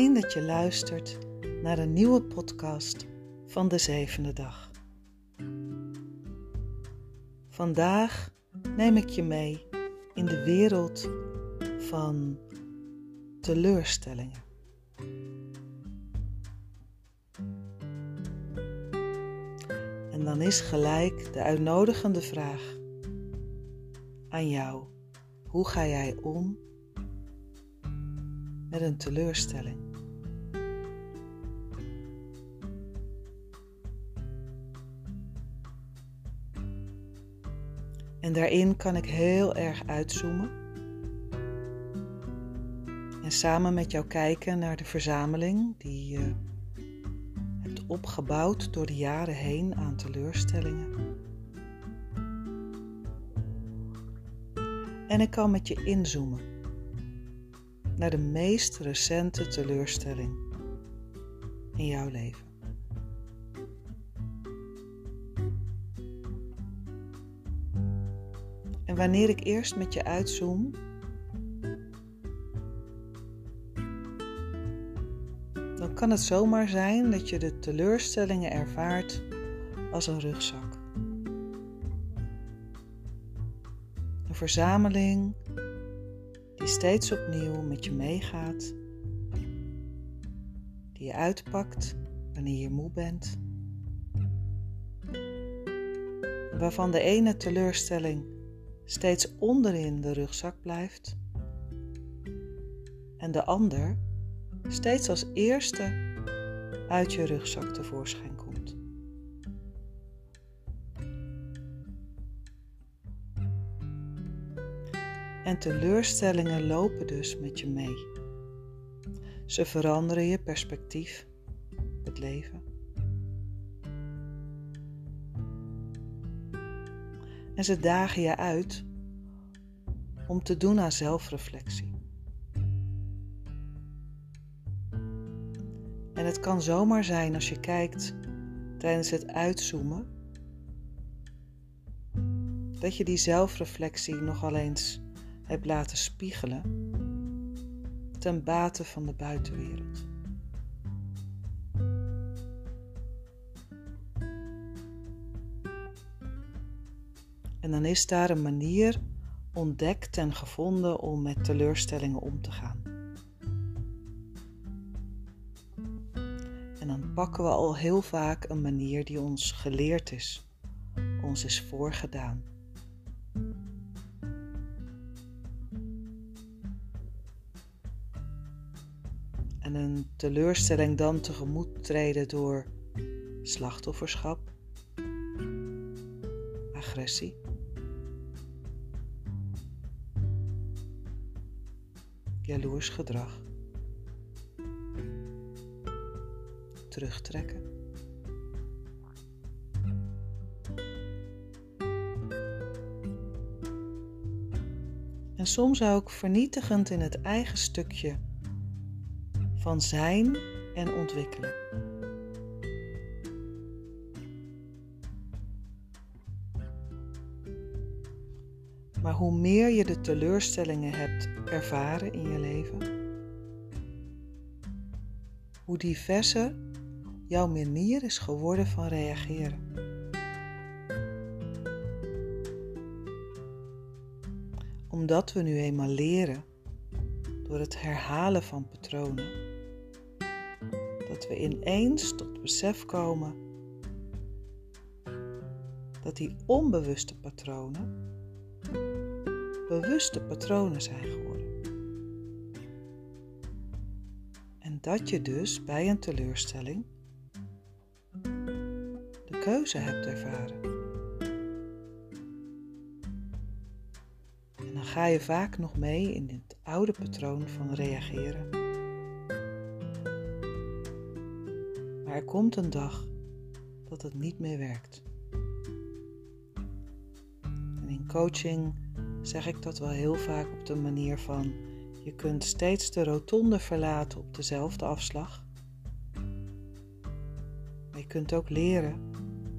Fijn dat je luistert naar een nieuwe podcast van de zevende dag. Vandaag neem ik je mee in de wereld van teleurstellingen. En dan is gelijk de uitnodigende vraag aan jou: hoe ga jij om met een teleurstelling? En daarin kan ik heel erg uitzoomen. En samen met jou kijken naar de verzameling die je hebt opgebouwd door de jaren heen aan teleurstellingen. En ik kan met je inzoomen naar de meest recente teleurstelling in jouw leven. Wanneer ik eerst met je uitzoom, dan kan het zomaar zijn dat je de teleurstellingen ervaart als een rugzak. Een verzameling die steeds opnieuw met je meegaat, die je uitpakt wanneer je moe bent, waarvan de ene teleurstelling steeds onderin de rugzak blijft en de ander steeds als eerste uit je rugzak tevoorschijn komt. En teleurstellingen lopen dus met je mee. Ze veranderen je perspectief het leven. En ze dagen je uit om te doen aan zelfreflectie. En het kan zomaar zijn als je kijkt tijdens het uitzoomen, dat je die zelfreflectie nogal eens hebt laten spiegelen ten bate van de buitenwereld. En dan is daar een manier ontdekt en gevonden om met teleurstellingen om te gaan. En dan pakken we al heel vaak een manier die ons geleerd is, ons is voorgedaan. En een teleurstelling dan tegemoet treden door slachtofferschap, agressie. Jaloers gedrag. Terugtrekken. En soms ook vernietigend in het eigen stukje van zijn en ontwikkelen. Maar hoe meer je de teleurstellingen hebt ervaren in je leven, hoe diverser jouw manier is geworden van reageren. Omdat we nu eenmaal leren door het herhalen van patronen, dat we ineens tot besef komen dat die onbewuste patronen bewuste patronen zijn geworden. En dat je dus bij een teleurstelling de keuze hebt ervaren. En dan ga je vaak nog mee in het oude patroon van reageren. Maar er komt een dag dat het niet meer werkt. En in coaching zeg ik dat wel heel vaak op de manier van je kunt steeds de rotonde verlaten op dezelfde afslag. Maar je kunt ook leren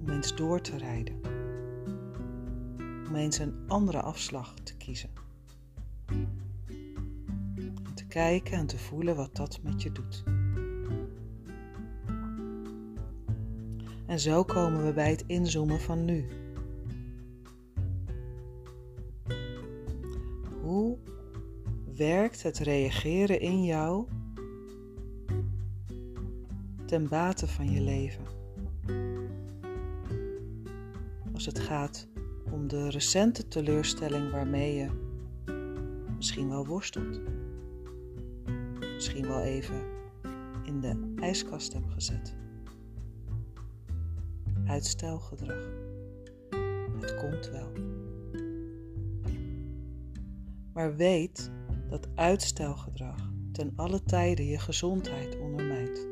om eens door te rijden. Om eens een andere afslag te kiezen. En te kijken en te voelen wat dat met je doet. En zo komen we bij het inzoomen van nu. Werkt het reageren in jou ten bate van je leven? Als het gaat om de recente teleurstelling waarmee je misschien wel worstelt. Misschien wel even in de ijskast hebt gezet. Uitstelgedrag. Het komt wel. Maar weet dat uitstelgedrag ten alle tijden je gezondheid ondermijnt.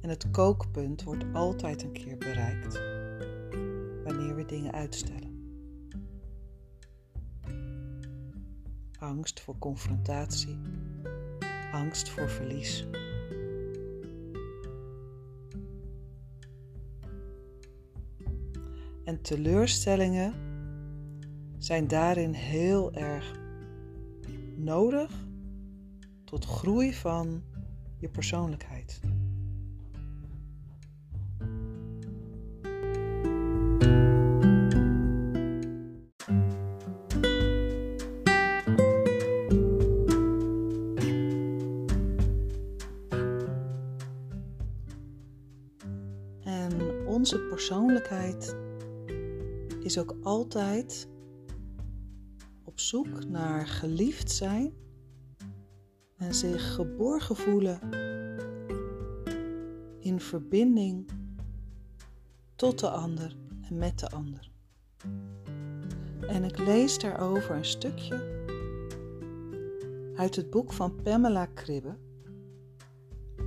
En het kookpunt wordt altijd een keer bereikt wanneer we dingen uitstellen. Angst voor confrontatie, angst voor verlies. En teleurstellingen zijn daarin heel erg nodig tot groei van je persoonlijkheid. En onze persoonlijkheid is ook altijd op zoek naar geliefd zijn en zich geborgen voelen in verbinding tot de ander en met de ander. En ik lees daarover een stukje uit het boek van Pamela Kribbe,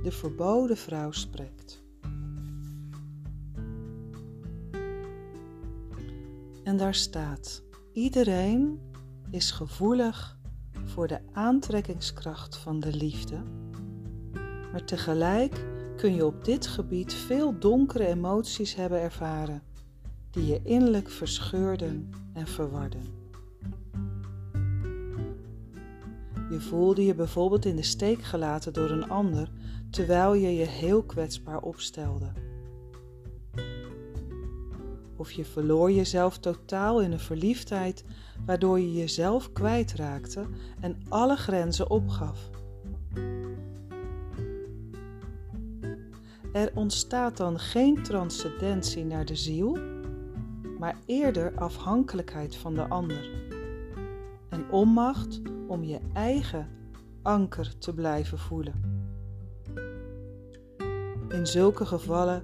De Verboden Vrouw spreekt. En daar staat: Iedereen is gevoelig voor de aantrekkingskracht van de liefde, maar tegelijk kun je op dit gebied veel donkere emoties hebben ervaren die je innerlijk verscheurden en verwarden. Je voelde je bijvoorbeeld in de steek gelaten door een ander terwijl je je heel kwetsbaar opstelde. Of je verloor jezelf totaal in een verliefdheid waardoor je jezelf kwijtraakte en alle grenzen opgaf. Er ontstaat dan geen transcendentie naar de ziel, maar eerder afhankelijkheid van de ander en onmacht om je eigen anker te blijven voelen. In zulke gevallen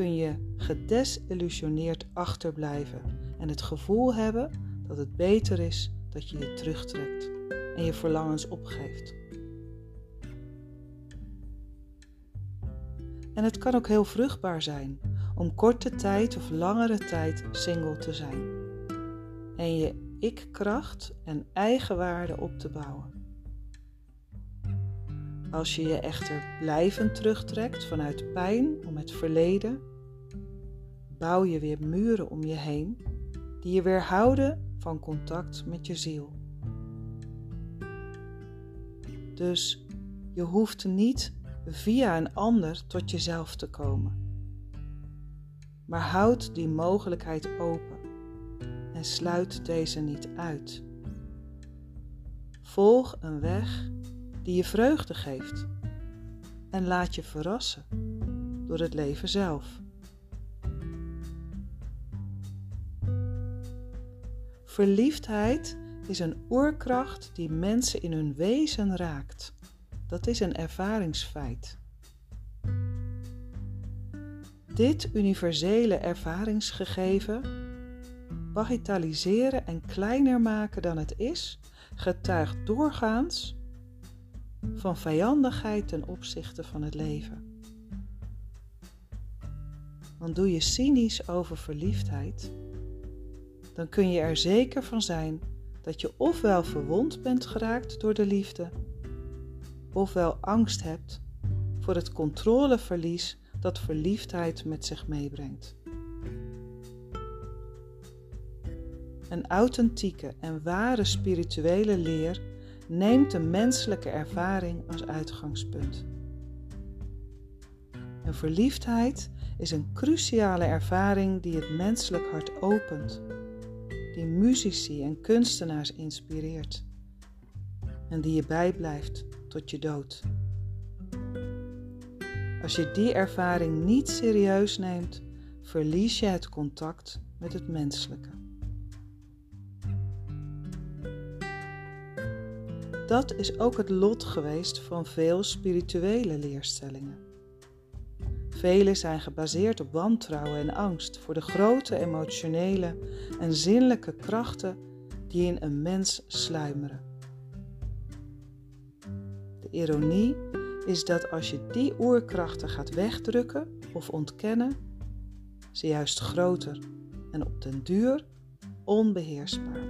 kun je gedesillusioneerd achterblijven en het gevoel hebben dat het beter is dat je je terugtrekt en je verlangens opgeeft. En het kan ook heel vruchtbaar zijn om korte tijd of langere tijd single te zijn en je ik-kracht en eigenwaarde op te bouwen. Als je je echter blijvend terugtrekt vanuit pijn om het verleden, bouw je weer muren om je heen die je weerhouden van contact met je ziel. Dus je hoeft niet via een ander tot jezelf te komen. Maar houd die mogelijkheid open en sluit deze niet uit. Volg een weg die je vreugde geeft en laat je verrassen door het leven zelf. Verliefdheid is een oerkracht die mensen in hun wezen raakt. Dat is een ervaringsfeit. Dit universele ervaringsgegeven bagatelliseren en kleiner maken dan het is, getuigt doorgaans van vijandigheid ten opzichte van het leven. Want doe je cynisch over verliefdheid, dan kun je er zeker van zijn dat je ofwel verwond bent geraakt door de liefde, ofwel angst hebt voor het controleverlies dat verliefdheid met zich meebrengt. Een authentieke en ware spirituele leer neemt de menselijke ervaring als uitgangspunt. Een verliefdheid is een cruciale ervaring die het menselijk hart opent, die muzici en kunstenaars inspireert en die je bijblijft tot je dood. Als je die ervaring niet serieus neemt, verlies je het contact met het menselijke. Dat is ook het lot geweest van veel spirituele leerstellingen. Vele zijn gebaseerd op wantrouwen en angst voor de grote emotionele en zinnelijke krachten die in een mens sluimeren. De ironie is dat als je die oerkrachten gaat wegdrukken of ontkennen, ze juist groter en op den duur onbeheersbaar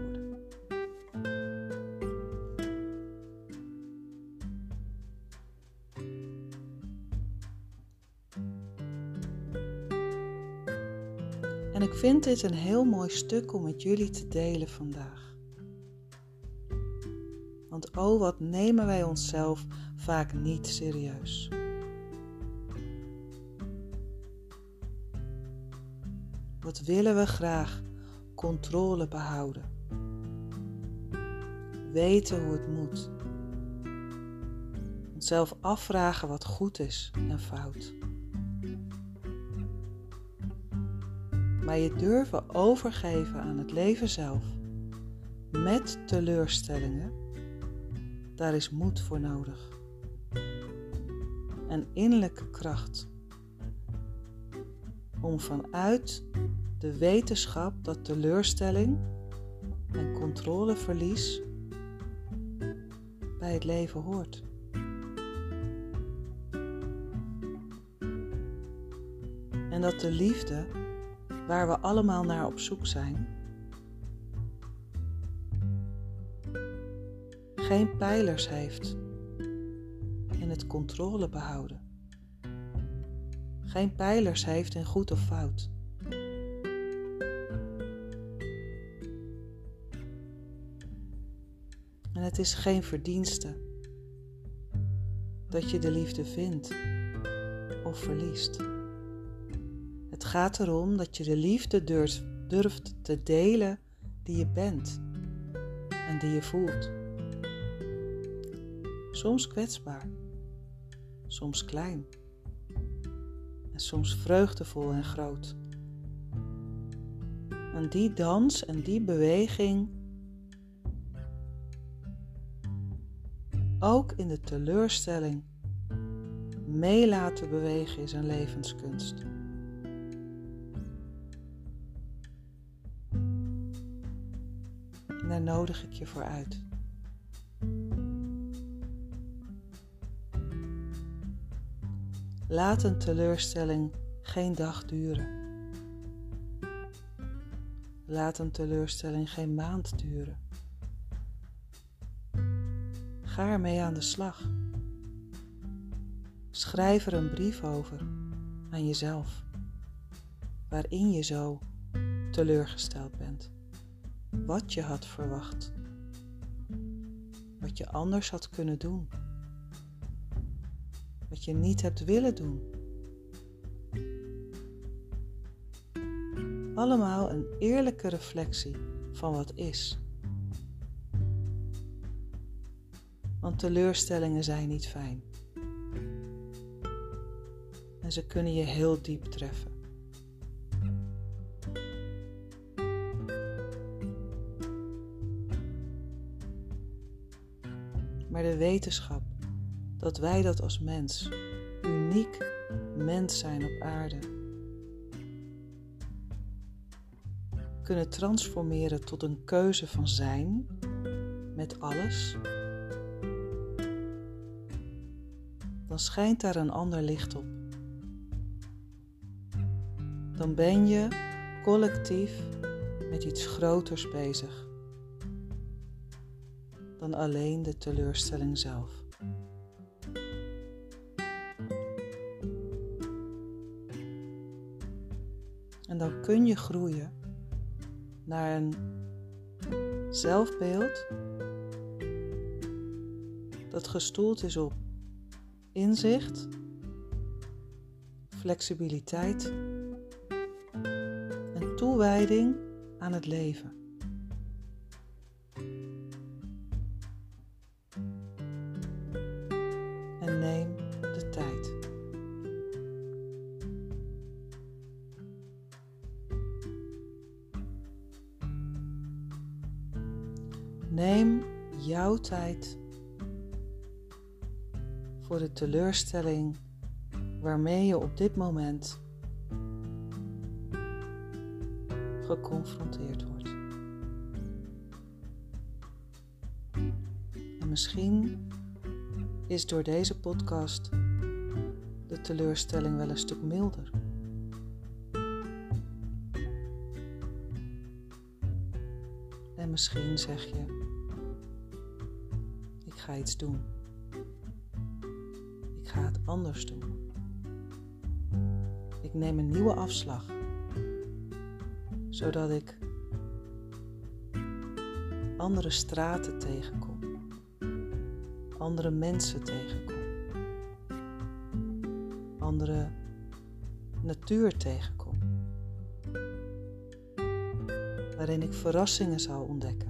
vind dit een heel mooi stuk om met jullie te delen vandaag. Want oh, wat nemen wij onszelf vaak niet serieus. Wat willen we graag? Controle behouden. Weten hoe het moet. Onszelf afvragen wat goed is en fout. Maar je durven overgeven aan het leven zelf, met teleurstellingen, daar is moed voor nodig. En innerlijke kracht om vanuit de wetenschap dat teleurstelling en controleverlies bij het leven hoort. En dat de liefde, waar we allemaal naar op zoek zijn, geen pijlers heeft in het controle behouden geen pijlers heeft in goed of fout. En het is geen verdienste dat je de liefde vindt of verliest. Het gaat erom dat je de liefde durft, durft te delen die je bent en die je voelt. Soms kwetsbaar, soms klein soms vreugdevol en groot. En die dans en die beweging, ook in de teleurstelling, mee laten bewegen is een levenskunst. Daar nodig ik je voor uit. Laat een teleurstelling geen dag duren. Laat een teleurstelling geen maand duren. Ga ermee aan de slag. Schrijf er een brief over aan jezelf, waarin je zo teleurgesteld bent. Wat je had verwacht. Wat je anders had kunnen doen wat je niet hebt willen doen. Allemaal een eerlijke reflectie van wat is. Want teleurstellingen zijn niet fijn. En ze kunnen je heel diep treffen. Maar de wetenschap dat wij dat als mens, uniek mens zijn op aarde, kunnen transformeren tot een keuze van zijn met alles, dan schijnt daar een ander licht op. Dan ben je collectief met iets groters bezig alleen de teleurstelling zelf. En dan kun je groeien naar een zelfbeeld dat gestoeld is op inzicht, flexibiliteit en toewijding aan het leven. Neem jouw tijd voor de teleurstelling waarmee je op dit moment geconfronteerd wordt. En misschien is door deze podcast de teleurstelling wel een stuk milder. En misschien zeg je: ga iets doen. Ik ga het anders doen. Ik neem een nieuwe afslag, zodat ik andere straten tegenkom, andere mensen tegenkom, andere natuur tegenkom, waarin ik verrassingen zal ontdekken en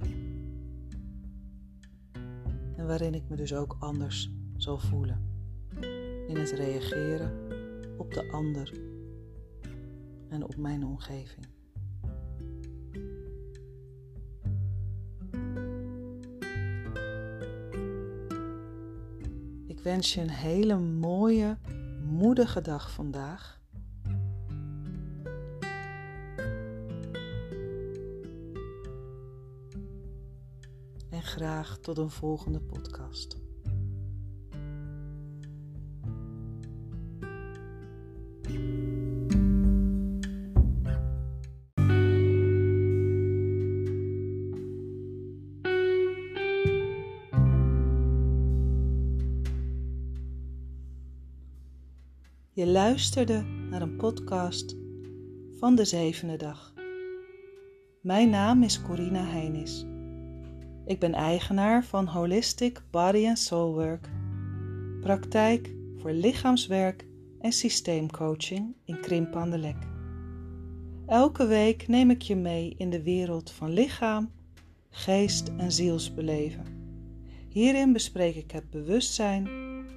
waarin ik me dus ook anders zal voelen in het reageren op de ander en op mijn omgeving. Ik wens je een hele mooie, moedige dag vandaag. Graag tot een volgende podcast. Je luisterde naar een podcast van de zevende dag. Mijn naam is Corina Heinis. Ik ben eigenaar van Holistic Body and Soul Work, praktijk voor lichaamswerk en systeemcoaching in Krimp aan de Lek. Elke week neem ik je mee in de wereld van lichaam, geest en zielsbeleven. Hierin bespreek ik het bewustzijn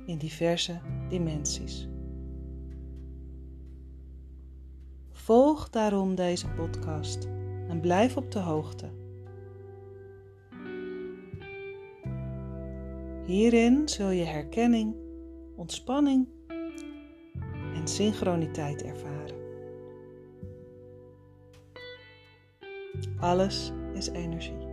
in diverse dimensies. Volg daarom deze podcast en blijf op de hoogte. Hierin zul je herkenning, ontspanning en synchroniteit ervaren. Alles is energie.